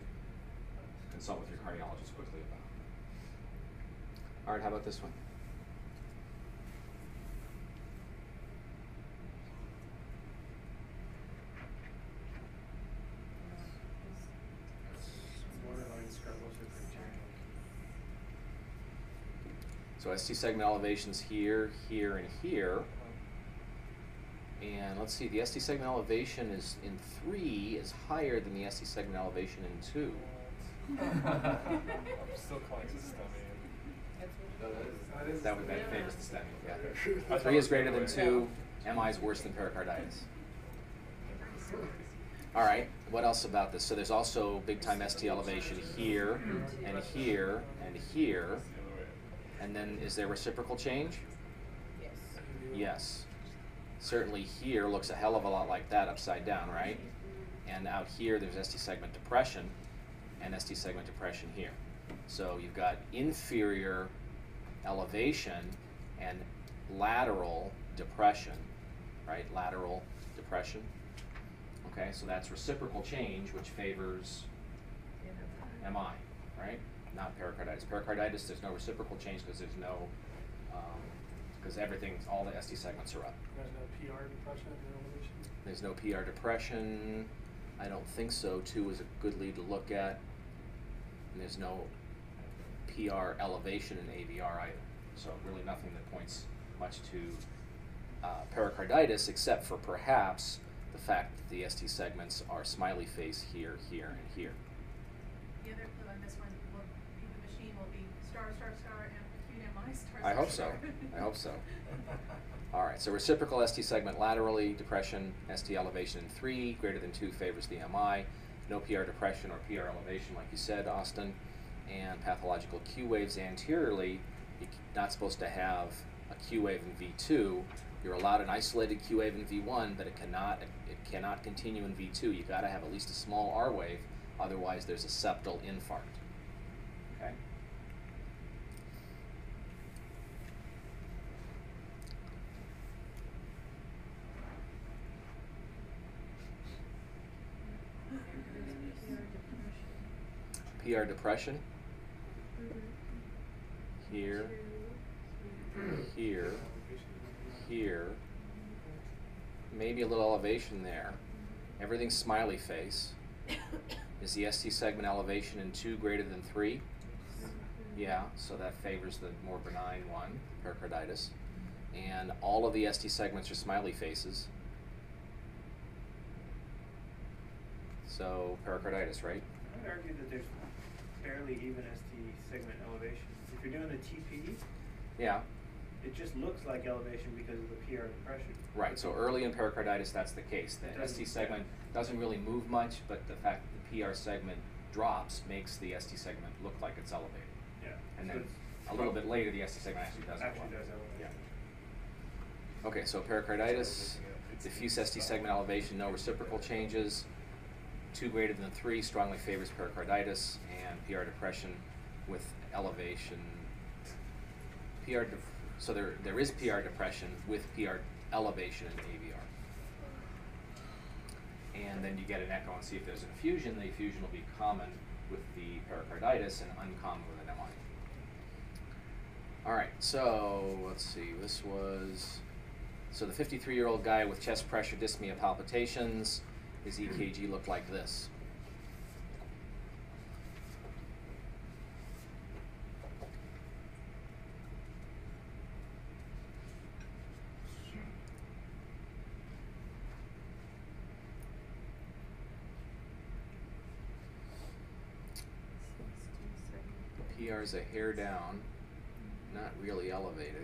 consult with your cardiologist quickly about. All right, how about this one? So ST segment elevations here, here, and here. And let's see, the ST segment elevation is in three is higher than the ST segment elevation in two. I'm <laughs> still calling it STEMI. That's what it is. That would that favors the STEMI, yeah. Three is greater than two, MI is worse than pericarditis. All right, what else about this? So there's also big time ST elevation here, and here, and here. And then is there reciprocal change? Yes. Yes. Certainly here looks a hell of a lot like that upside down, right? And out here, there's ST segment depression and ST segment depression here. So you've got inferior elevation and lateral depression, right? Lateral depression. Okay, so that's reciprocal change, which favors MI, right? Not pericarditis. Pericarditis, there's no reciprocal change because there's no, because everything's, all the ST segments are up. There's no PR depression elevation. There's no PR depression. I don't think so. Two is a good lead to look at. And there's no PR elevation in AVR either. So really nothing that points much to uh, pericarditis except for perhaps the fact that the ST segments are smiley face here, here, and here. The other clue on this one will be the machine star, star, star, and acute MI, star, I star, hope so. star. I hope so. <laughs> All right, so reciprocal ST segment laterally, depression, ST elevation in three, greater than two favors the MI. No PR depression or PR elevation, like you said, Austin. And pathological Q waves anteriorly, you're not supposed to have a Q wave in V2. You're allowed an isolated Q wave in V1, but it cannot it cannot continue in V2. You've got to have at least a small R wave, otherwise there's a septal infarct. Okay. PR depression. Here, here, here. Maybe a little elevation there. Everything's smiley face. <coughs> Is the ST segment elevation in two greater than three? Yeah, so that favors the more benign one, pericarditis. And all of the ST segments are smiley faces. So pericarditis, right? I would argue that there's fairly even ST segment elevation. If you're doing a TPD, Yeah. it just looks like elevation because of the PR depression. Right, so early in pericarditis, that's the case. The doesn't- ST segment doesn't really move much, but the fact that the PR segment drops makes the ST segment look like it's elevated. Yeah. And so then it's- a little bit later, the ST segment actually does Actually does elevate. Yeah. Okay, so pericarditis, diffuse ST segment elevation, no reciprocal changes. Two greater than three strongly favors pericarditis and PR depression with elevation. PR, so there, there is PR depression with PR elevation in AVR. And then you get an echo and see if there's an effusion. The effusion will be common with the pericarditis and uncommon with an MI. All right, so let's see. This was so the 53-year-old guy with chest pressure, dyspnea, palpitations. His EKG looked like this. PR is a hair down, not really elevated.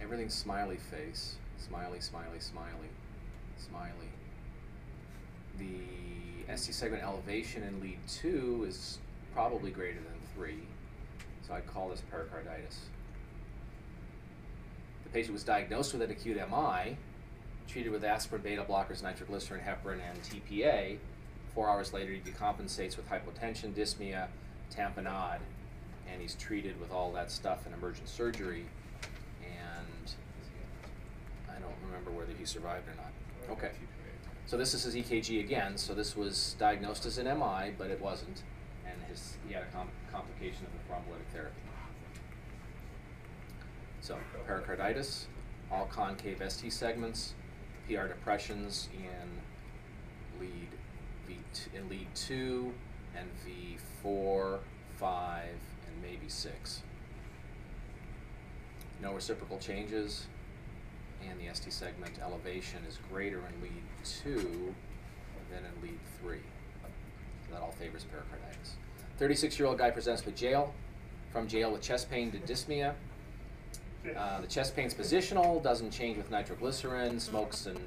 everything's smiley face, smiley, smiley, smiley, smiley. The ST segment elevation in lead two is probably greater than three, so I'd call this pericarditis. The patient was diagnosed with an acute MI, treated with aspirin, beta blockers, nitroglycerin, heparin, and TPA. Four hours later, he decompensates with hypotension, dyspnea, tamponade, and he's treated with all that stuff in emergent surgery. And I don't remember whether he survived or not. Okay. So this is his EKG again. So this was diagnosed as an MI, but it wasn't, and his he had a com- complication of the thrombolytic therapy. So pericarditis, all concave ST segments, PR depressions in lead V in lead two and V four, five, and maybe six. No reciprocal changes, and the ST segment elevation is greater in lead two than in lead three. So that all favors pericarditis. 36 year old guy presents with jail, from jail with chest pain to dyspnea. Uh, the chest pain's positional, doesn't change with nitroglycerin, smokes and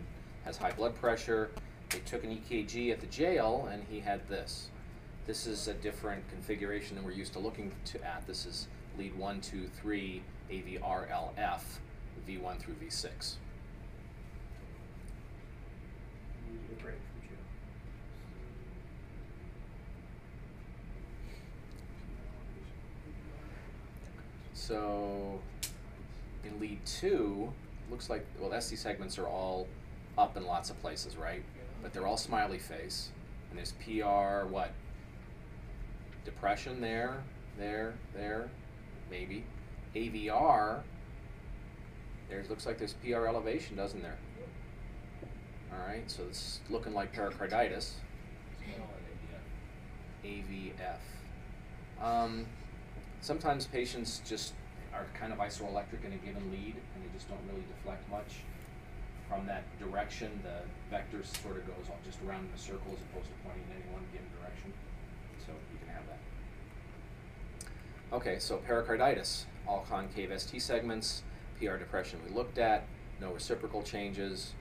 has high blood pressure. They took an EKG at the jail and he had this. This is a different configuration than we're used to looking to at. This is lead 1, 2, 3, AVRLF, V1 through V6. Needed a break from jail. So in lead two, looks like well ST segments are all up in lots of places, right? But they're all smiley face. And there's PR what? Depression there, there, there, maybe. AVR, there looks like there's PR elevation, doesn't there? Alright, so it's looking like pericarditis. AVF. Um, sometimes patients just are kind of isoelectric in a given lead and they just don't really deflect much from that direction. The vector sort of goes all just around in a circle as opposed to pointing in any one given direction. So you can have that. Okay, so pericarditis, all concave ST segments, PR depression we looked at, no reciprocal changes,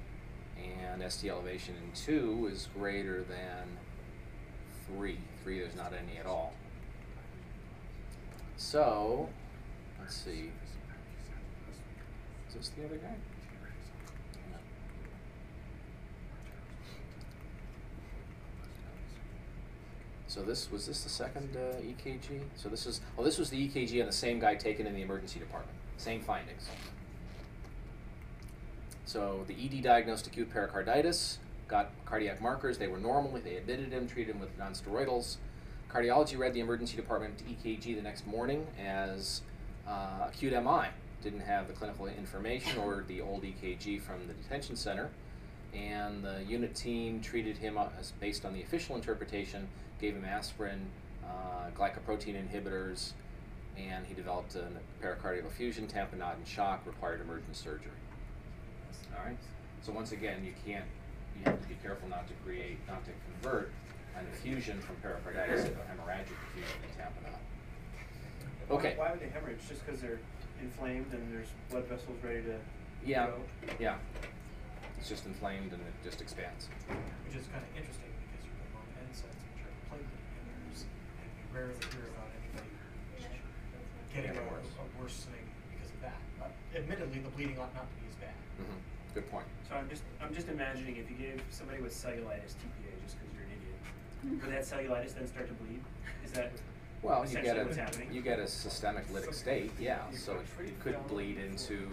and ST elevation in two is greater than three. Three, there's not any at all. So, let's see. Is this the other guy? So this was this the second uh, EKG? So this is oh this was the EKG on the same guy taken in the emergency department. Same findings. So the ED diagnosed acute pericarditis, got cardiac markers. They were normal. They admitted him, treated him with nonsteroidals. Cardiology read the emergency department EKG the next morning as uh, acute MI. Didn't have the clinical information or the old EKG from the detention center. And the unit team treated him uh, as based on the official interpretation, gave him aspirin, uh, glycoprotein inhibitors, and he developed a pericardial effusion, tamponade, and shock, required emergent surgery. All right. So once again, you can't. You have to be careful not to create, not to convert an effusion from pericarditis into a hemorrhagic effusion in tamponade. Okay. Why, why would they hemorrhage? Just because they're inflamed and there's blood vessels ready to Yeah. go? Yeah. It's just inflamed and it just expands. Which is kind of interesting because you put on NSAIDs, which are platelet inhibitors, and you rarely hear getting a, Getting worse. a worsening because of that. Uh, admittedly, the bleeding ought not to be as bad. hmm Good point. So I'm just, I'm just imagining if you gave somebody with cellulitis TPA just because you're an idiot, would that cellulitis then start to bleed? Is that Well, you get essentially a what's happening? you get a systemic lytic state, yeah. So it, it could bleed into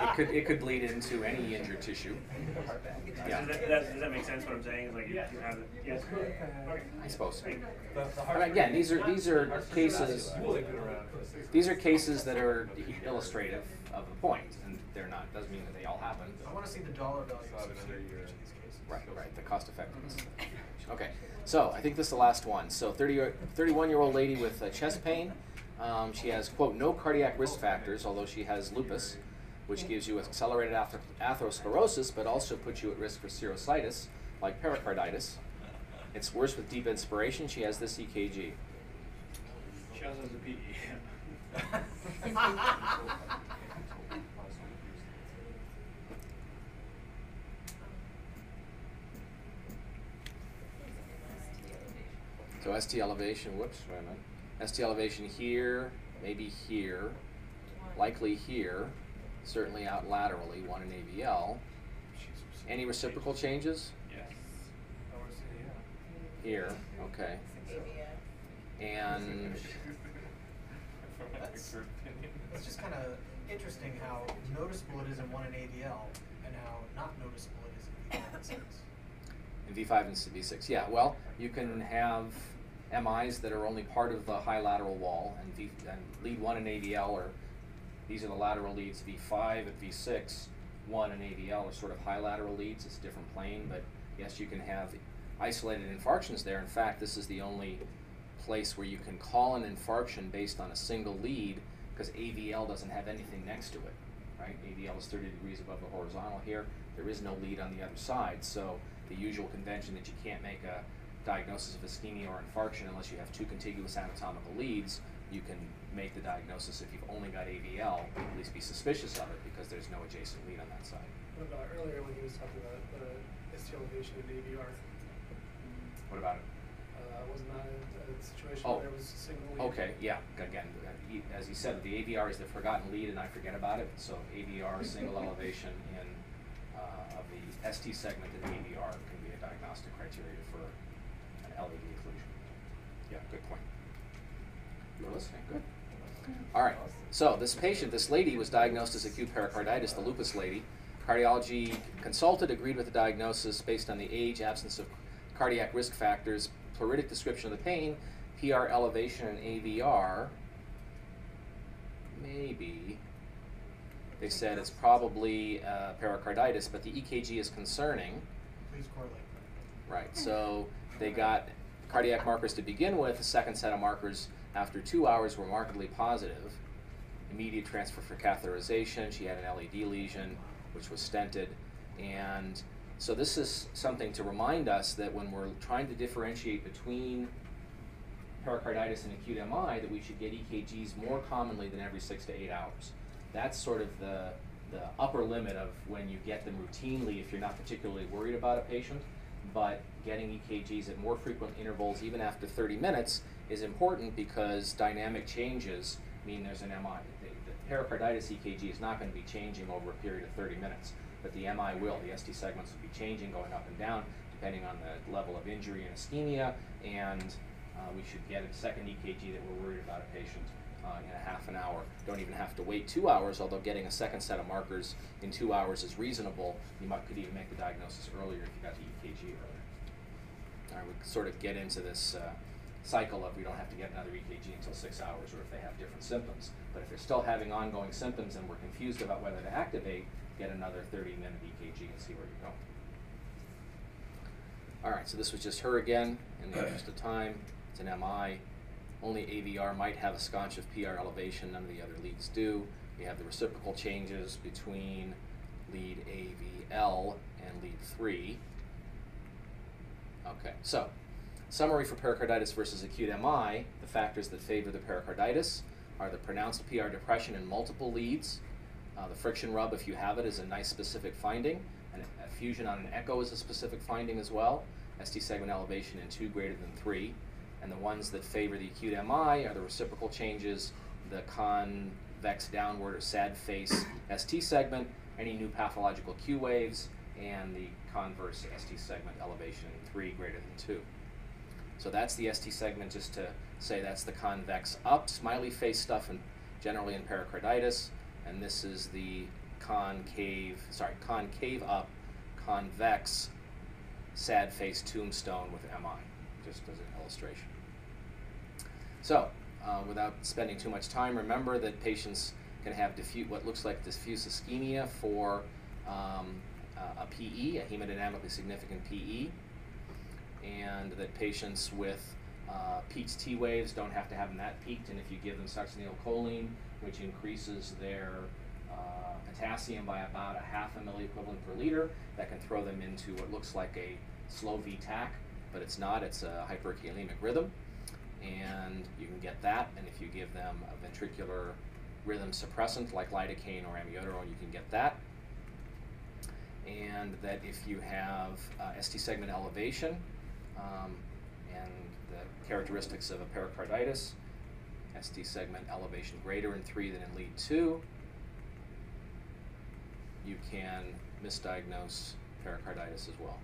it could it could bleed into any injured tissue. Yeah. Does that, that, does that make sense? What I'm saying is like you, you have it. Yes. Okay. I suppose so. But again, these are these are cases. These are cases that are illustrative of the point, and they're not. Doesn't mean that they all happen. I want to see the dollar value Saw it of another each of these cases. Right, right. The cost effectiveness. Okay, so I think this is the last one. So 30, 31 year old lady with uh, chest pain. Um, she has quote no cardiac risk factors, although she has lupus, which gives you accelerated ather atherosclerosis, but also puts you at risk for serositis, like pericarditis. It's worse with deep inspiration. She has this EKG. She also has a PE. so ST elevation, whoops, wait a minute. ST elevation here, maybe here, likely here certainly out laterally, one in AVL. Any reciprocal changes? Yes. I would say, yeah. Here, okay. And <laughs> That's, it's just kind of interesting how noticeable it is in one in AVL and how not noticeable it is in V5 and 6. in V5 and V6, yeah. Well, you can have MIs that are only part of the high lateral wall, and, v, and lead one in AVL, or these are the lateral leads. V5 and V6, one and AVL are sort of high lateral leads. It's a different plane, but yes, you can have isolated infarctions there. In fact, this is the only place where you can call an infarction based on a single lead because AVL doesn't have anything next to it, right? AVL is 30 degrees above the horizontal here. There is no lead on the other side, so the usual convention that you can't make a diagnosis of ischemia or infarction unless you have two contiguous anatomical leads, you can make the diagnosis if you've only got AVL, at least be suspicious of it because there's no adjacent lead on that side. What about earlier when he was talking about the ST elevation and AVR? What about it? Uh, wasn't that a, a situation Oh. where there was a single lead? Okay, yeah, again, he, as he said, the AVR is the forgotten lead and I forget about it, so AVR, single <laughs> elevation in, uh, of the ST segment in AVR can be a diagnostic criteria for an LAD occlusion. Yeah, good point. You're listening, good. All right, so this patient, this lady was diagnosed as acute pericarditis, the lupus lady. Cardiology consulted, agreed with the diagnosis based on the age, absence of cardiac risk factors, pleuritic description of the pain, PR elevation, and AVR. Maybe. They said it's probably uh, pericarditis, but the EKG is concerning. Please correlate. Right, so they got cardiac markers to begin with. The second set of markers after two hours were markedly positive. Immediate transfer for catheterization. She had an LAD lesion, which was stented. And so this is something to remind us that when we're trying to differentiate between pericarditis and acute MI, that we should get EKGs more commonly than every six to eight hours. That's sort of the, the upper limit of when you get them routinely if you're not particularly worried about a patient. But getting EKGs at more frequent intervals, even after 30 minutes, is important because dynamic changes mean there's an MI. The, the pericarditis EKG is not going to be changing over a period of 30 minutes, but the MI will. The ST segments will be changing, going up and down, depending on the level of injury and ischemia, and uh, we should get a second EKG that we're worried about a patient uh, in a half an hour. Don't even have to wait two hours, although getting a second set of markers in two hours is reasonable. You might, could even make the diagnosis earlier if you got the EKG earlier. All right, we sort of get into this uh, cycle of we don't have to get another EKG until six hours or if they have different symptoms. But if they're still having ongoing symptoms and we're confused about whether to activate, get another 30 minute EKG and see where you go. All right, so this was just her again, in the interest of time. It's an MI. Only AVR might have a scotch of PR elevation, none of the other leads do. We have the reciprocal changes between lead AVL and lead 3. Okay, so summary for pericarditis versus acute MI. The factors that favor the pericarditis are the pronounced PR depression in multiple leads. Uh, the friction rub, if you have it, is a nice specific finding. And an effusion on an echo is a specific finding as well. ST segment elevation in 2 greater than 3. And the ones that favor the acute MI are the reciprocal changes, the convex downward or sad face ST segment, any new pathological Q waves, and the converse ST segment elevation in 3 greater than 2. So that's the ST segment, just to say that's the convex up, smiley face stuff, and generally in pericarditis. And this is the concave, sorry, concave up, convex, sad face tombstone with MI, just as an illustration. So, uh, without spending too much time, remember that patients can have diffuse, what looks like diffuse ischemia for um, uh, a PE, a hemodynamically significant PE, and that patients with uh, peaked T waves don't have to have them that peaked, and if you give them succinylcholine, which increases their uh, potassium by about a half a milliequivalent per liter, that can throw them into what looks like a slow VTAC, but it's not, it's a hyperkalemic rhythm. And you can get that, and if you give them a ventricular rhythm suppressant like lidocaine or amiodarone, you can get that. And that if you have uh, ST segment elevation, um, and the characteristics of a pericarditis. ST segment elevation greater in three than in lead two. You can misdiagnose pericarditis as well.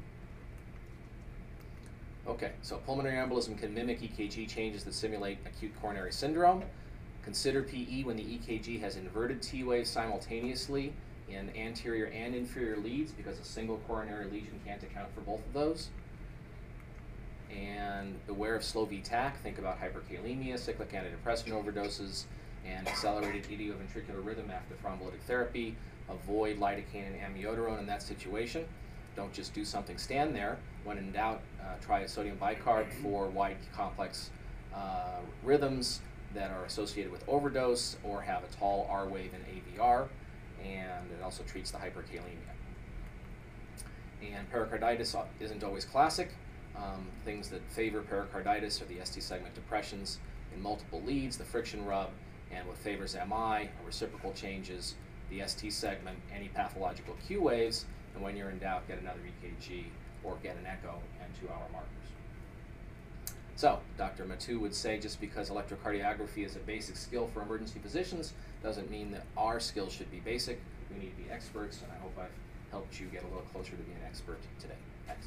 Okay, so pulmonary embolism can mimic EKG changes that simulate acute coronary syndrome. Consider PE when the EKG has inverted T waves simultaneously in anterior and inferior leads because a single coronary lesion can't account for both of those. And beware of slow VTAC. Think about hyperkalemia, cyclic antidepressant overdoses, and accelerated idioventricular rhythm after thrombolytic therapy. Avoid lidocaine and amiodarone in that situation. Don't just do something, stand there. When in doubt, uh, try a sodium bicarb for wide complex uh, rhythms that are associated with overdose or have a tall R wave in AVR, and it also treats the hyperkalemia. And pericarditis isn't always classic. Um, things that favor pericarditis are the ST segment depressions in multiple leads, the friction rub, and what favors MI are reciprocal changes, the ST segment, any pathological Q waves, and when you're in doubt, get another EKG or get an echo and two hour markers. So, Dr. Mattu would say just because electrocardiography is a basic skill for emergency physicians doesn't mean that our skills should be basic. We need to be experts, and I hope I've helped you get a little closer to being an expert today. Thanks.